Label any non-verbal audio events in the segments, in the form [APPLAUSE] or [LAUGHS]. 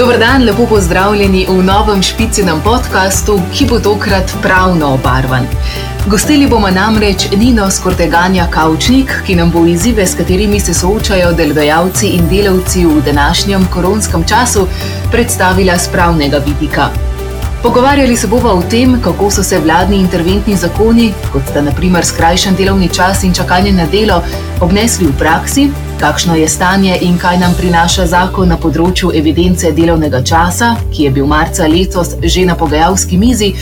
Dober dan, lepo pozdravljeni v novem špicinem podkastu, ki bo tokrat pravno obarvan. Gostili bomo namreč Nino Skorteganja Kaučnik, ki nam bo izzive, s katerimi se soočajo delodajalci in delavci v današnjem koronskem času, predstavila z pravnega vidika. Pogovarjali se bomo o tem, kako so se vladni interventni zakoni, kot sta naprimer skrajšan delovni čas in čakanje na delo, obnesli v praksi, kakšno je stanje in kaj nam prinaša zakon na področju evidence delovnega časa, ki je bil marca letos že na pogajalski mizi.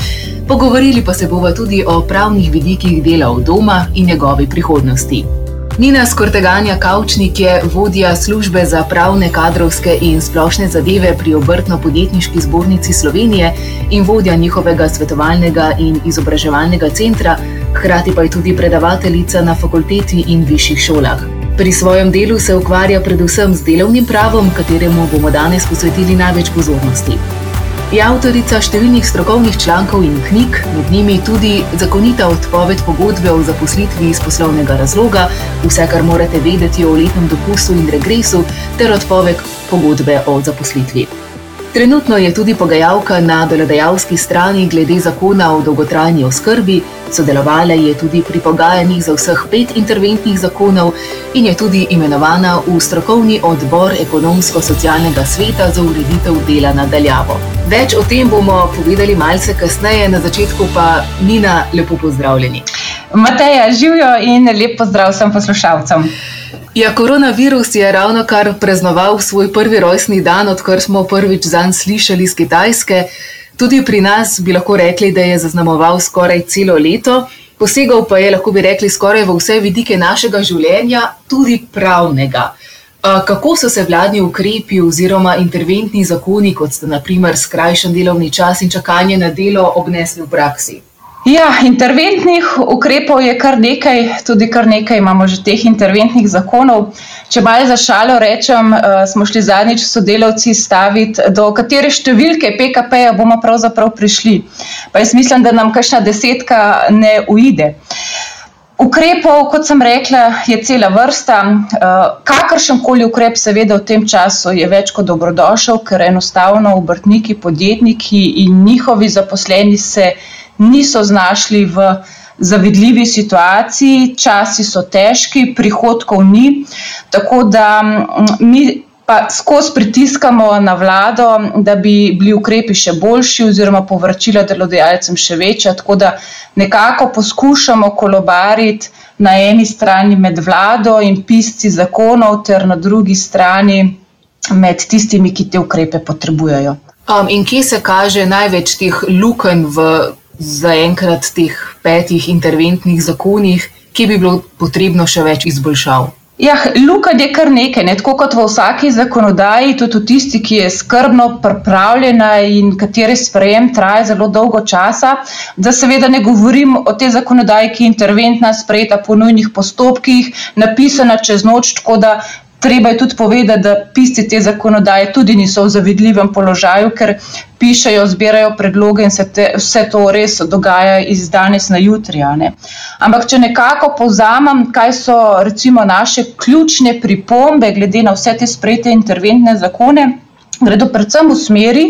Pogovorili pa se bomo tudi o pravnih vidikih dela v doma in njegovi prihodnosti. Nina Skorteganja Kavčnik je vodja službe za pravne, kadrovske in splošne zadeve pri Obrtno-podjetniški zbornici Slovenije in vodja njihovega svetovalnega in izobraževalnega centra, hkrati pa je tudi predavateljica na fakulteti in višjih šolah. Pri svojem delu se ukvarja predvsem z delovnim pravom, kateremu bomo danes posvetili največ pozornosti. Je avtorica številnih strokovnih člankov in knjig, med njimi tudi zakonita odpoved pogodbe o zaposlitvi iz poslovnega razloga, vse, kar morate vedeti o letnem dopustu in regresu, ter odpoved pogodbe o zaposlitvi. Trenutno je tudi pogajalka na delodajalski strani glede zakona o dolgotrajni oskrbi, sodelovala je tudi pri pogajanjih za vseh pet interventnih zakonov in je tudi imenovana v strokovni odbor ekonomsko-socialnega sveta za ureditev dela nadaljavo. Več o tem bomo povedali malce kasneje, na začetku pa Nina, lepo pozdravljeni. Mateja, živijo in lep pozdrav vsem poslušalcem. Ja, koronavirus je ravno kar praznoval svoj prvi rojstni dan, odkar smo prvič zanj slišali iz Kitajske. Tudi pri nas bi lahko rekli, da je zaznamoval skoraj celo leto, posegal pa je, lahko bi rekli, skoraj v vse vidike našega življenja, tudi pravnega. Kako so se vladni ukrepi oziroma interventni zakoni, kot sta naprimer skrajšan delovni čas in čakanje na delo, obnesli v praksi? Ja, interventnih ukrepov je kar nekaj, tudi kar nekaj imamo že teh interventnih zakonov. Če malo za šalo rečem, uh, smo šli zadnjič sodelavci staviti, do katere številke PKP-ja bomo pravzaprav prišli. Pa jaz mislim, da nam kakšna desetka ne ujde. Ukrepov, kot sem rekla, je cela vrsta. Uh, Kakršen koli ukrep, seveda, v tem času je več kot dobrodošel, ker enostavno obrtniki, podjetniki in njihovi zaposleni se niso znašli v zavidljivi situaciji, časi so težki, prihodkov ni. Tako da mi pa skozi pritiskamo na vlado, da bi bili ukrepi še boljši, oziroma povračila delodajalcem še večja. Tako da nekako poskušamo kolobariti na eni strani med vlado in pisci zakonov, ter na drugi strani med tistimi, ki te ukrepe potrebujejo. Um, in kje se kaže največ teh lukenj v zaenkrat teh petih interventnih zakonih, ki bi bilo potrebno še več izboljšav? Ja, luka je kar nekaj, ne? tako kot v vsaki zakonodaji, tudi v tisti, ki je skrbno pripravljena in katere sprejem traja zelo dolgo časa. Da seveda ne govorim o tej zakonodaji, ki je interventna, sprejeta po nujnih postopkih, napisana čez noč, tako da Treba je tudi povedati, da pisci te zakonodaje tudi niso v zavidljivem položaju, ker pišajo, zbirajo predloge in se te, vse to res dogaja iz danes na jutri. Ampak, če nekako povzamem, kaj so recimo naše ključne pripombe glede na vse te sprejete interventne zakone, gredo predvsem v smeri,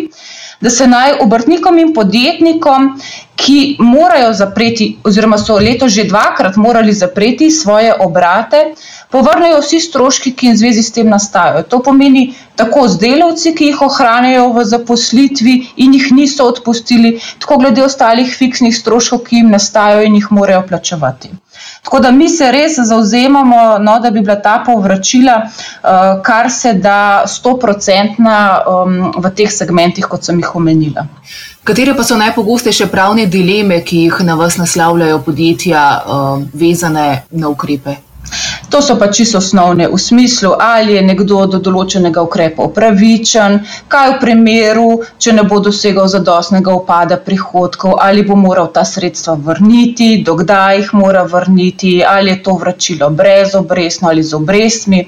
da se naj obrtnikom in podjetnikom, ki morajo zapreti, oziroma so leto že dvakrat morali zapreti svoje obrate, povrnejo vsi stroški, ki jim v zvezi s tem nastajajo. To pomeni tako z delavci, ki jih ohranjajo v zaposlitvi in jih niso odpustili, tako glede ostalih fiksnih stroškov, ki jim nastajajo in jih morajo plačevati. Tako da mi se res zauzemamo, no, da bi bila ta povračila, uh, kar se da stoprocentna um, v teh segmentih, kot sem jih omenila. Katere pa so najpogostejše pravne dileme, ki jih na vas naslavljajo podjetja, uh, vezane na ukrepe? To so pa čisto osnovne v smislu, ali je nekdo do določenega ukrepa upravičen, kaj v primeru, če ne bo dosegal zadostnega upada prihodkov, ali bo moral ta sredstva vrniti, dokdaj jih mora vrniti, ali je to vračilo brez obrestno ali z obrestmi.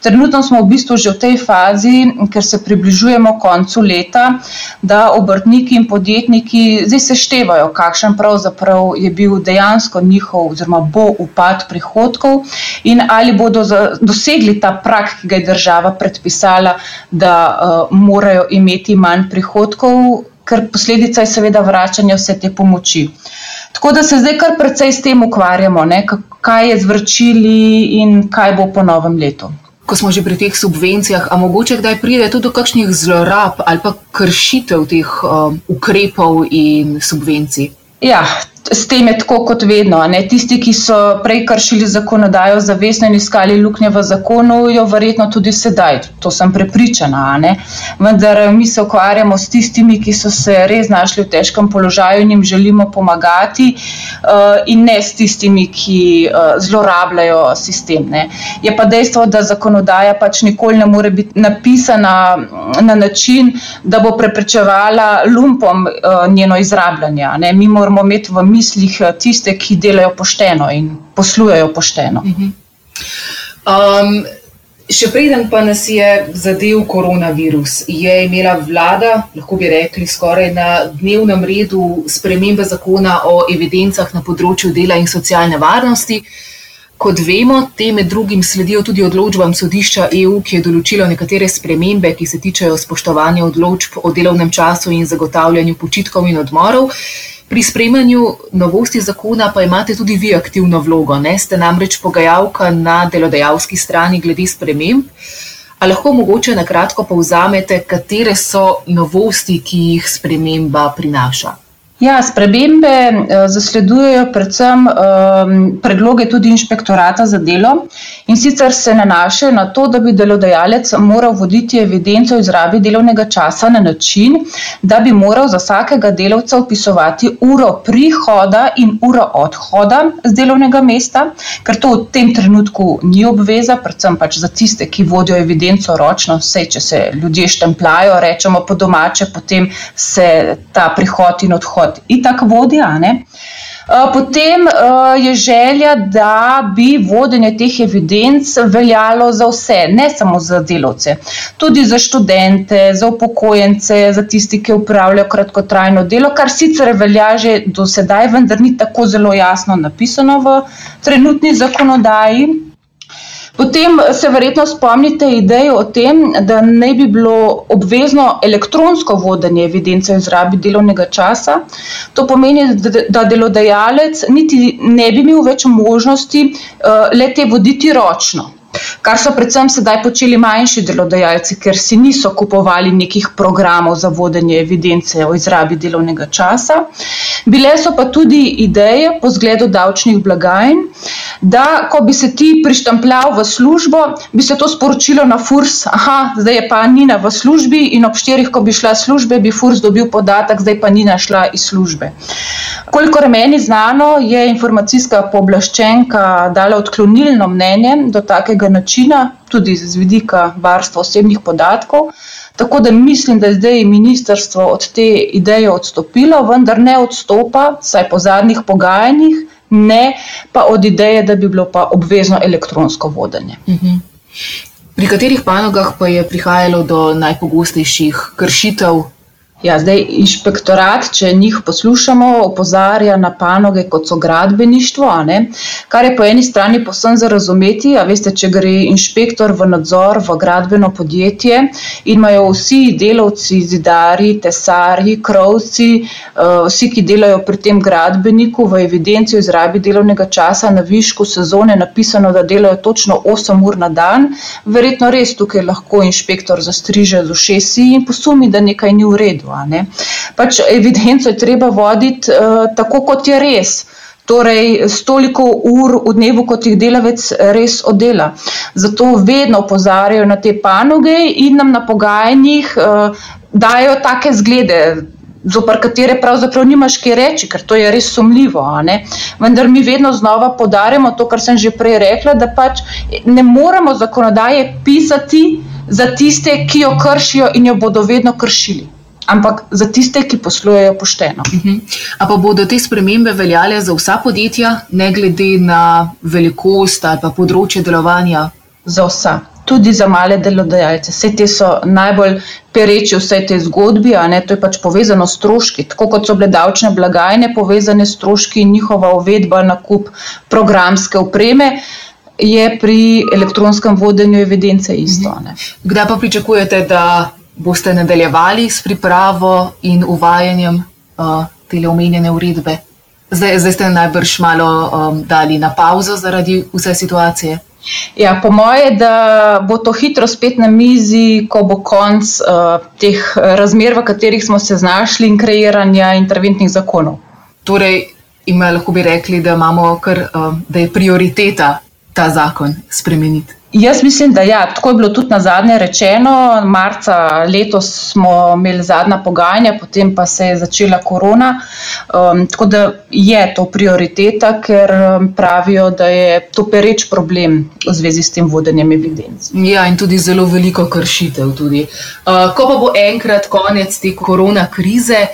Trenutno smo v bistvu že v tej fazi, ker se približujemo koncu leta, da obrtniki in podjetniki zdaj seštevajo, kakšen pravzaprav je bil dejansko njihov oziroma bo upad prihodkov in ali bodo za, dosegli ta prak, ki ga je država predpisala, da uh, morajo imeti manj prihodkov, ker posledica je seveda vračanje vse te pomoči. Tako da se zdaj kar precej s tem ukvarjamo, ne, kaj je z vrčili in kaj bo po novem letu. Ko smo že pri teh subvencijah, a mogoče kdaj pride tudi do kakšnih zlorab ali pa kršitev teh um, ukrepov in subvencij? Ja, s tem je tako kot vedno. Ne? Tisti, ki so prej kršili zakonodajo, zavestno in iskali luknje v zakonu, jo verjetno tudi sedaj. To sem prepričana. Vendar eh, mi se ukvarjamo s tistimi, ki so se res znašli v težkem položaju in jim želimo pomagati, uh, in ne s tistimi, ki uh, zlorabljajo sistem. Ne? Je pa dejstvo, da zakonodaja pač nikoli ne more biti napisana na način, da bo preprečevala lumpom uh, njeno izrabljanje. Ne? Mi moramo imeti v mislih eh, tiste, ki delajo pošteno in poslujejo pošteno. Um, še preden pa nas je zadev koronavirus, je imela vlada, lahko bi rekli, skoraj na dnevnem redu spremembe zakona o evidencah na področju dela in socialne varnosti. Kot vemo, te med drugim sledijo tudi odločbam sodišča EU, ki je določilo nekatere spremembe, ki se tičejo spoštovanja odločb o delovnem času in zagotavljanju počitkov in odmorov. Pri spremljanju novosti zakona pa imate tudi vi aktivno vlogo, ne? ste namreč pogajalka na delodajalski strani glede sprememb. A lahko mogoče na kratko povzamete, katere so novosti, ki jih sprememba prinaša? Ja, spremembe eh, zasledujejo predvsem um, predloge tudi inšpektorata za delo in sicer se nanašajo na to, da bi delodajalec moral voditi evidenco o izrabi delovnega časa na način, da bi moral za vsakega delavca upisovati uro prihoda in uro odhoda z delovnega mesta, ker to v tem trenutku ni obveza, predvsem pač za tiste, ki vodijo evidenco ročno, vse, če se ljudje štemplajo, rečemo po domače, potem se ta prihod in odhod kot itak vodja. Ne? Eh, potem uh, je želja, da bi vodenje teh evidenc veljalo za vse, ne samo za delavce, tudi za študente, za upokojence, za tisti, ki upravljajo kratkotrajno delo, kar sicer velja že do sedaj, vendar ni tako zelo jasno napisano v trenutni zakonodaji. Potem se verjetno spomnite idejo o tem, da ne bi bilo obvezno elektronsko vodenje evidence o izrabi delovnega časa. To pomeni, da delodajalec niti ne bi imel več možnosti uh, le te voditi ročno kar so predvsem sedaj počeli manjši delodajalci, ker si niso kupovali nekih programov za vodenje evidence o izrabi delovnega časa. Bile so pa tudi ideje po zgledu davčnih blagajn, da ko bi se ti prištempljal v službo, bi se to sporočilo na FURS, aha, zdaj je pa Nina v službi in ob štirih, ko bi šla službe, bi FURS dobil podatek, zdaj pa Nina šla iz službe. Kolikor meni znano, je informacijska pooblaščenka dala odklonilno mnenje do takega načina, tudi z vidika varstva osebnih podatkov. Tako da mislim, da je zdaj ministrstvo od te ideje odstopilo, vendar ne odstopa, saj po zadnjih pogajanjih, ne pa od ideje, da bi bilo pa obvezno elektronsko vodenje. Mhm. Pri katerih panogah pa je prihajalo do najpogostejših kršitev Ja, zdaj inšpektorat, če njih poslušamo, opozarja na panoge, kot so gradbeništvo, kar je po eni strani posebno za razumeti. Veste, če gre inšpektor v nadzor v gradbeno podjetje in imajo vsi delavci, zidari, tesari, krovci, eh, vsi, ki delajo pri tem gradbeniku, v evidenci o izrabi delovnega časa na višku sezone napisano, da delajo točno 8 ur na dan, verjetno res tukaj lahko inšpektor zastriže z ušesi in posumi, da nekaj ni v redu. Pač evidenco je treba voditi uh, tako, kot je res. Torej, s toliko ur v dnevu, kot jih delavec res oddela. Zato vedno opozarjajo na te panoge in nam na pogajanjih uh, dajo take zglede. Zopr katere pravzaprav nimaš kaj reči, ker to je res sumljivo. Vendar mi vedno znova podarjamo to, kar sem že prej rekla, da pač ne moremo zakonodaje pisati za tiste, ki jo kršijo in jo bodo vedno kršili ampak za tiste, ki poslujejo pošteno. Uh -huh. A pa bodo te spremembe veljale za vsa podjetja, ne glede na velikost ali pa področje delovanja? Za vsa. Tudi za male delodajalce. Vse te so najbolj pereči v vsej tej zgodbi, a ne to je pač povezano s stroški. Tako kot so bile davčne blagajne povezane s stroški in njihova uvedba na kup programske opreme, je pri elektronskem vodenju evidence isto. Ne. Kdaj pa pričakujete, da boste nadaljevali s pripravo in uvajanjem uh, te omenjene uredbe? Zdaj, zdaj ste najbrž malo um, dali na pauzo zaradi vse situacije. Ja, po moje, da bo to hitro spet na mizi, ko bo konc uh, teh razmer, v katerih smo se znašli, in kreiranja interventnih zakonov. Torej, ima, lahko bi rekli, da, kar, uh, da je prioriteta ta zakon spremeniti. Jaz mislim, da ja, tako je bilo tudi na zadnje rečeno. Marca letos smo imeli zadnja pogajanja, potem pa se je začela korona. Um, tako da je to prioriteta, ker um, pravijo, da je to pereč problem v zvezi s tem vodenjem evidenc. Ja, in tudi zelo veliko kršitev. Tudi. Uh, ko pa bo enkrat konec te korona krize,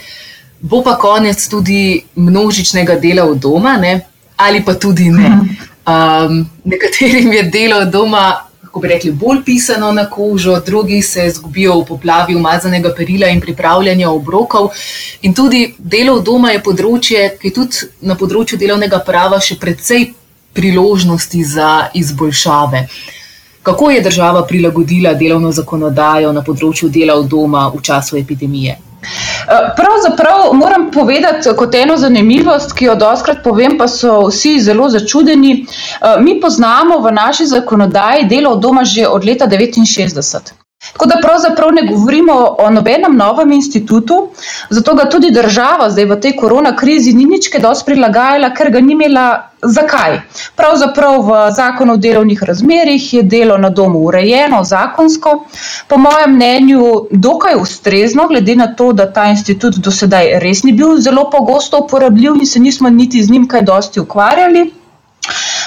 bo pa konec tudi množičnega dela v doma, ne? ali pa tudi ne. [LAUGHS] Um, nekaterim je delo doma, kako bi rekli, bolj pisano na kožo, drugi se izgubijo v poplavi umazanega perila in pripravljanja obrokov. In tudi delo doma je področje, ki je tudi na področju delovnega prava še precej priložnosti za izboljšave. Kako je država prilagodila delovno zakonodajo na področju dela v doma v času epidemije? Eh, pravzaprav moram povedati kot eno zanimivost, ki jo doskrat povem, pa so vsi zelo začudeni. Eh, mi poznamo v naši zakonodaji delo od doma že od leta 1969. Tako da pravzaprav ne govorimo o nobenem novem institutu, zato ga tudi država zdaj v tej korona krizi ni nič kaj dosti prilagajala, ker ga ni imela zakaj. Pravzaprav v zakonu o delovnih razmerih je delo na domu urejeno zakonsko, po mojem mnenju dokaj ustrezno, glede na to, da ta institut do sedaj res ni bil zelo pogosto uporabljiv in se nismo niti z njim kaj dosti ukvarjali.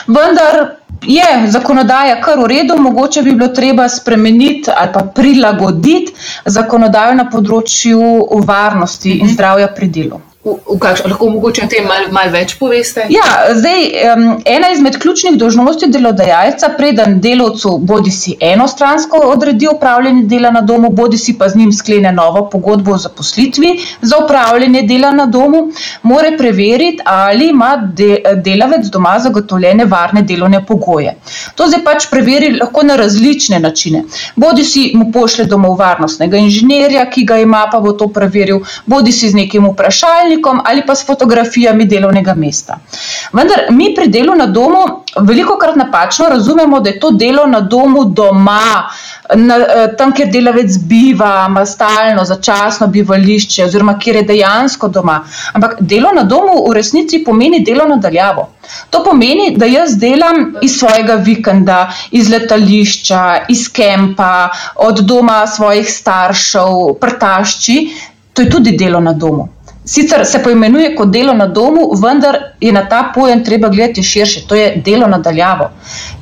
Vendar je zakonodaja kar v redu, mogoče bi bilo treba spremeniti ali pa prilagoditi zakonodajo na področju varnosti in mhm. zdravja pri delu. V, v kakšno, lahko mogoče o tem malo mal več poveste? Ja, zdaj, um, ena izmed ključnih dožnosti delodajalca, preden delovcu bodi si enostransko odredi upravljanje dela na domu, bodi si pa z njim sklene novo pogodbo o zaposlitvi za upravljanje dela na domu, mora preveriti, ali ima de, delavec doma zagotovljene varne delovne pogoje. To zdaj pač preveri lahko na različne načine. Bodi si mu pošle domov varnostnega inženirja, ki ga ima, pa bo to preveril, bodi si z nekim vprašanjem računalnikom ali pa s fotografijami delovnega mesta. Vendar mi pri delu na domu veliko krat napačno razumemo, da je to delo na domu doma, na, eh, tam, kjer delavec biva, ima stalno, začasno bivališče, oziroma kjer je dejansko doma. Ampak delo na domu v resnici pomeni delo nadaljavo. To pomeni, da jaz delam iz svojega vikenda, iz letališča, iz kempa, od doma svojih staršev, prtašči. To je tudi delo na domu. Sicer se poimenuje kot delo na domu, vendar je na ta pojem treba gledati širše, to je delo nadaljavo.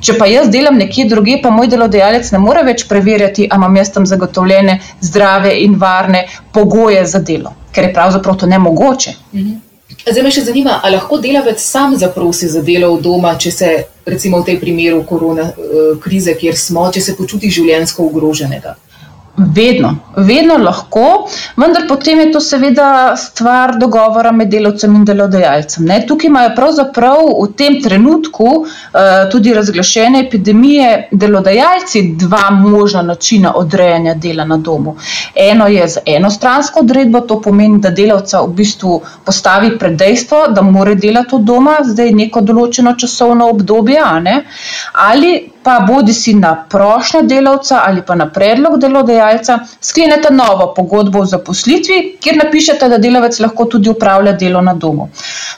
Če pa jaz delam nekje druge, pa moj delodajalec ne more več preverjati, ali imam jaz tam zagotovljene zdrave in varne pogoje za delo, ker je pravzaprav to nemogoče. Mhm. Zdaj me še zanima, ali lahko delavec sam zaprosi za delo v doma, če se, recimo v tem primeru korona uh, krize, kjer smo, če se počuti življensko ogroženega. Vedno, vedno lahko, vendar potem je to seveda stvar dogovora med delavcem in delodajalcem. Ne? Tukaj imajo pravzaprav v tem trenutku uh, tudi razglašene epidemije delodajalci dva možna načina odrejanja dela na domu. Eno je z enostransko odredbo, to pomeni, da delavca v bistvu postavi pred dejstvo, da mora delati od doma, zdaj neko določeno časovno obdobje, ali pa bodi si na prošnjo delavca ali pa na predlog delodajalca, sklenete novo pogodbo o zaposlitvi, kjer napišete, da delavec lahko tudi upravlja delo na domu.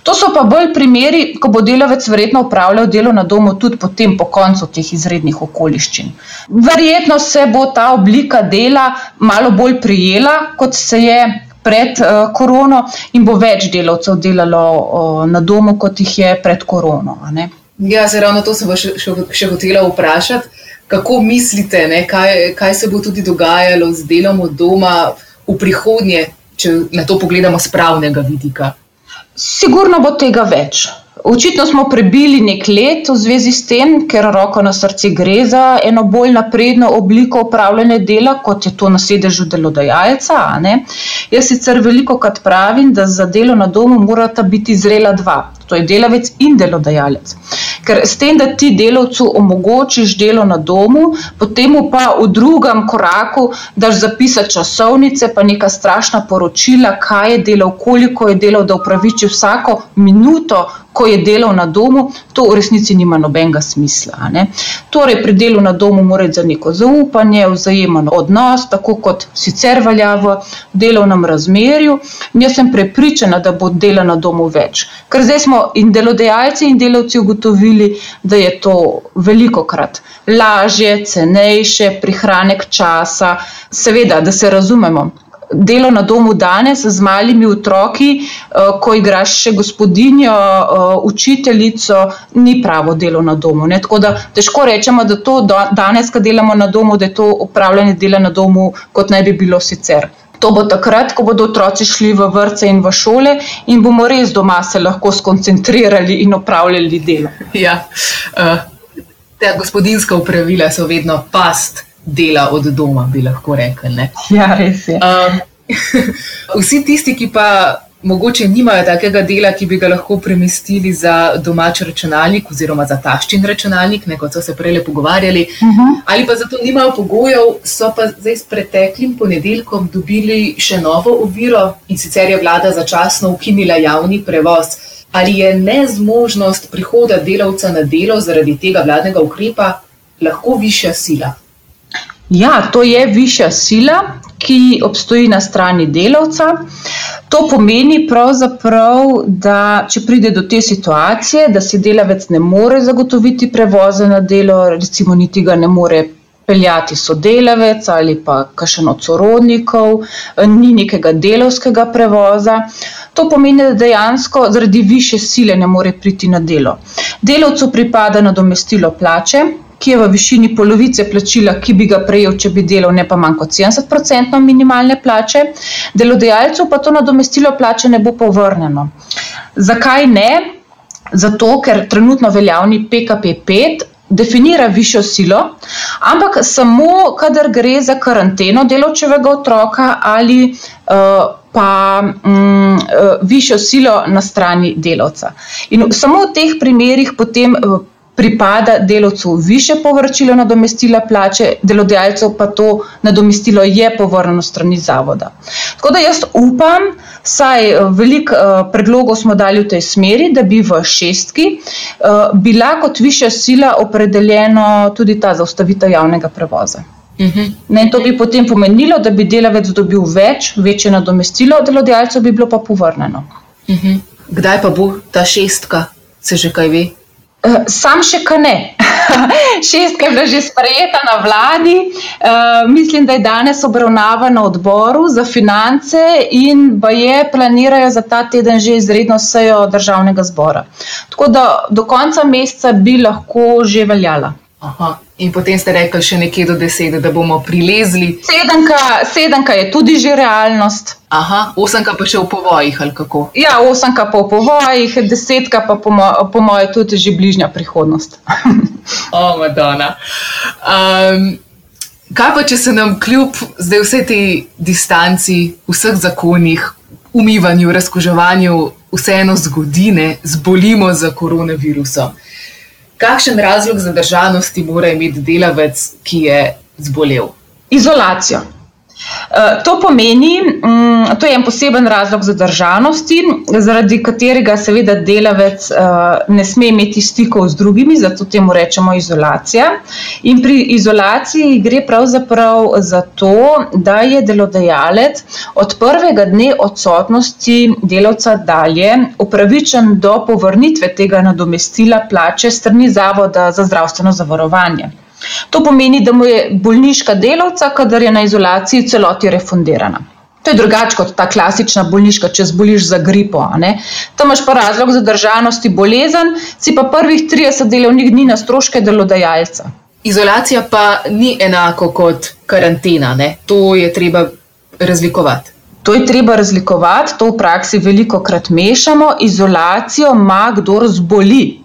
To so pa bolj primeri, ko bo delavec verjetno upravljal delo na domu tudi potem po koncu teh izrednih okoliščin. Verjetno se bo ta oblika dela malo bolj prijela, kot se je pred uh, korono in bo več delavcev delalo uh, na domu, kot jih je pred korono. Ja, se ravno to sem še, še, še hotela vprašati. Kako mislite, ne, kaj, kaj se bo tudi dogajalo z delom od doma v prihodnje, če na to pogledamo z pravnega vidika? Sigurno bo tega več. Očitno smo prebili nek let v zvezi s tem, ker roko na srce gre za eno bolj napredno obliko upravljanja dela, kot je to na sedežu delodajalca. Jaz sicer veliko krat pravim, da za delo na domu morata biti zrela dva, to je delavec in delodajalec. Ker s tem, da ti delavcu omogočiš delo na domu, potem pa v drugem koraku daš zapisati časovnice, pa neka strašna poročila, kaj je delal, koliko je delal, da upraviči vsako minuto ko je delal na domu, to v resnici nima nobenega smisla. Ne? Torej, pri delu na domu mora biti za neko zaupanje, vzajemen odnos, tako kot sicer velja v delovnem razmerju. In jaz sem prepričana, da bo dela na domu več. Ker zdaj smo in delodajalci in delavci ugotovili, da je to veliko krat lažje, cenejše, prihranek časa, seveda, da se razumemo delo na domu danes z malimi otroki, eh, ko igraš še gospodinjo, eh, učiteljico, ni pravo delo na domu. Ne? Tako da težko rečemo, da to danes, ko delamo na domu, da je to upravljanje dela na domu, kot naj bi bilo sicer. To bo takrat, ko bodo otroci šli v vrtce in v šole, in bomo res doma se lahko skoncentrirali in upravljali delo. Ja, uh, ta gospodinska upravila so vedno past dela od doma, bi lahko rekli. Ne? Ja, res je. Um, [LAUGHS] vsi tisti, ki pa mogoče nimajo takega dela, ki bi ga lahko premestili za domač računalnik oziroma za taščin računalnik, ne, kot so se prej pogovarjali, uh mhm. -huh. ali pa zato nimajo pogojev, so pa zdaj s preteklim ponedeljkom dobili še novo oviro in sicer je vlada začasno ukinila javni prevoz. Ali je nezmožnost prihoda delavca na delo zaradi tega vladnega ukrepa lahko višja sila? Ja, to je višja sila, ki obstoji na strani delavca. To pomeni pravzaprav, da če pride do te situacije, da si delavec ne more zagotoviti prevoza na delo, recimo niti ga ne more peljati sodelavec ali pa kakšen od sorodnikov, ni nekega delovskega prevoza. To pomeni, da dejansko zaradi više sile ne more priti na delo. Delavcu pripada nadomestilo plače, ki je v višini polovice plačila, ki bi ga prejel, če bi delal ne pa manj kot 70% minimalne plače, delodajalcu pa to nadomestilo plače ne bo povrnjeno. Zakaj ne? Zato, ker trenutno veljavni PKP 5 definira višjo silo, ampak samo, kadar gre za karanteno delovčevega otroka ali uh, pa um, uh, višjo silo na strani delavca. In samo v teh primerih potem. Pripada delavcu više povračilo nadomestila plače, delodajalcev pa to nadomestilo je povrnjeno strani zavoda. Tako da jaz upam, saj eh, veliko uh, predlogov smo dali v tej smeri, da bi v šestki uh, bila kot višja sila opredeljeno tudi ta zaustavitev javnega prevoza. Uh mhm. -huh. ne, to bi potem pomenilo, da bi delavec dobil več, večje nadomestilo, delodajalcev bi bilo pa povrnjeno. Uh mhm. -huh. Kdaj pa bo ta šestka, se že kaj ve? Eh, sam še kaj ne. [LAUGHS] Šestka je bila že sprejeta na vladi, uh, mislim, da je danes obravnava na odboru za finance in pa je planirajo za ta teden že izredno sejo državnega zbora. Tako da do konca meseca bi lahko že veljala. Aha. In potem ste rekli še nekje do deset, da bomo prilezli. Sedemka, sedemka je tudi že realnost. Aha, osemka pa še v povojih ali kako? Ja, osemka pa v povojih, desetka pa po, mo po mojem tudi že bližnja prihodnost. [LAUGHS] o, oh, Madonna. Um, kaj pa, če se nam kljub zdaj vse te distanci, vseh zakonih, umivanju, razkoževanju, vseeno zgodine, zbolimo za koronavirusom? Kakšen razlog za državnosti mora imeti delavec, ki je zbolel? Izolacijo. Eh, to pomeni, mm, to je en poseben razlog za državnosti, zaradi katerega seveda delavec eh, ne sme imeti stikov z drugimi, zato temu rečemo izolacija. In pri izolaciji gre pravzaprav za to, da je delodajalec od prvega dne odsotnosti delavca dalje upravičen do povrnitve tega nadomestila plače strani Zavoda za zdravstveno zavarovanje. To pomeni, da mu je bolniška delavca, kadar je na izolaciji, celoti refundirana. To je drugače kot ta klasična bolniška, če zboliš za gripo. Tam imaš pa razlog za državnosti bolezen, si pa prvih 30 delovnih dni na stroške delodajalca. Izolacija pa ni enako kot karantena, ne? to je treba razlikovati. To je treba razlikovati, to v praksi veliko krat mešamo. Izolacijo ima kdo zboli,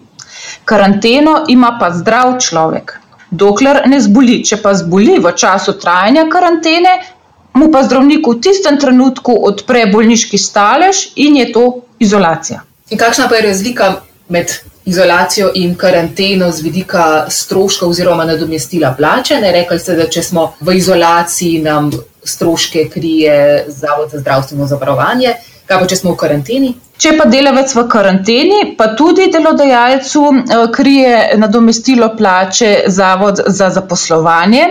karanteno ima pa zdrav človek. Dokler ne zboli, če pa zboli v času trajanja karantene, mu pa zdravnik v tistem trenutku odpre bolniški stalež in je to izolacija. In kakšna pa je razlika med izolacijo in karanteno z vidika stroška oziroma nadomestila plače? Ne rekli ste, da če smo v izolaciji, nam stroške krije Zavod za zdravstveno zavarovanje, kaj pa če smo v karanteni? Če pa delavec v karanteni, pa tudi delodajalcu eh, krije nadomestilo plače Zavod za zaposlovanje,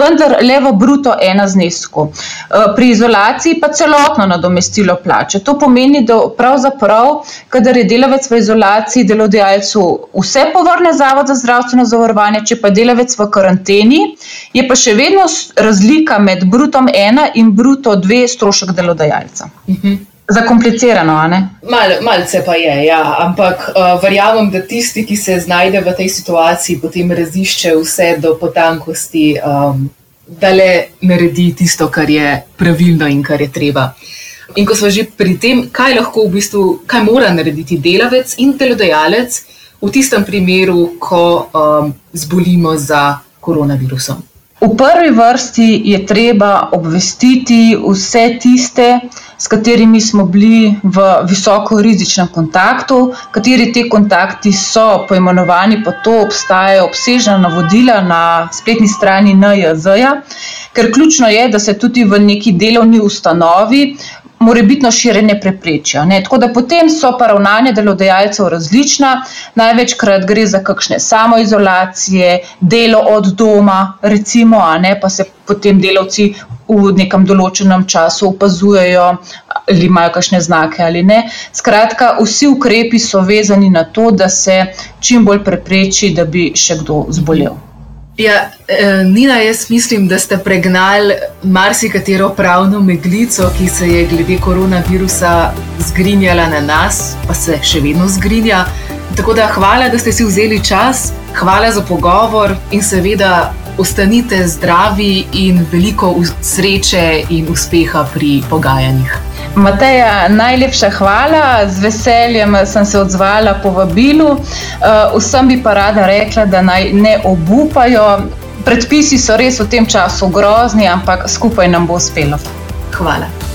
vendar le v bruto ena znesku. Eh, pri izolaciji pa celotno nadomestilo plače. To pomeni, da pravzaprav, kadar je delavec v izolaciji, delodajalcu vse povrne Zavod za zdravstveno zavarovanje, če pa je delavec v karanteni, je pa še vedno razlika med brutom ena in bruto dve strošek delodajalca. Mhm. Zakomplicirano? Mal, malce pa je, ja. ampak uh, verjamem, da tisti, ki se znajde v tej situaciji, potem razišče vse do potankosti, um, da le naredi tisto, kar je pravilno in kar je treba. In ko smo že pri tem, kaj lahko v bistvu, kaj mora narediti delavec in delodajalec v tistem primeru, ko um, zbolimo za koronavirusom. V prvi vrsti je treba obvestiti vse tiste, s katerimi smo bili v visoko rizičnem kontaktu, kateri ti kontakti so poimenovani, pa to obstajajo obsežna navodila na spletni strani NJZ-ja, ker ključno je, da se tudi v neki delovni ustanovi morebitno širjenje preprečijo. Ne. Tako da potem so pa ravnanja delodajalcev različna, največkrat gre za kakšne samoizolacije, delo od doma, recimo, ne, pa se potem delavci v nekem določenem času opazujejo. Ali imajo kakšne znake ali ne. Skratka, vsi ukrepi so vezani na to, da se čim bolj prepreči, da bi še kdo zbolel. Ja, eh, Nina, jaz mislim, da ste pregnali marsikatero pravno meglico, ki se je glede koronavirusa zgrinjala na nas, pa se še vedno zgrinja. Tako da hvala, da ste si vzeli čas, hvala za pogovor in seveda ostanite zdravi in veliko sreče in uspeha pri pogajanjih. Mateja, najlepša hvala, z veseljem sem se odzvala po vabilu. Eh, vsem bi pa rada rekla, da naj ne obupajo. Predpisi so res v tem času grozni, ampak skupaj nam bo uspelo. Hvala.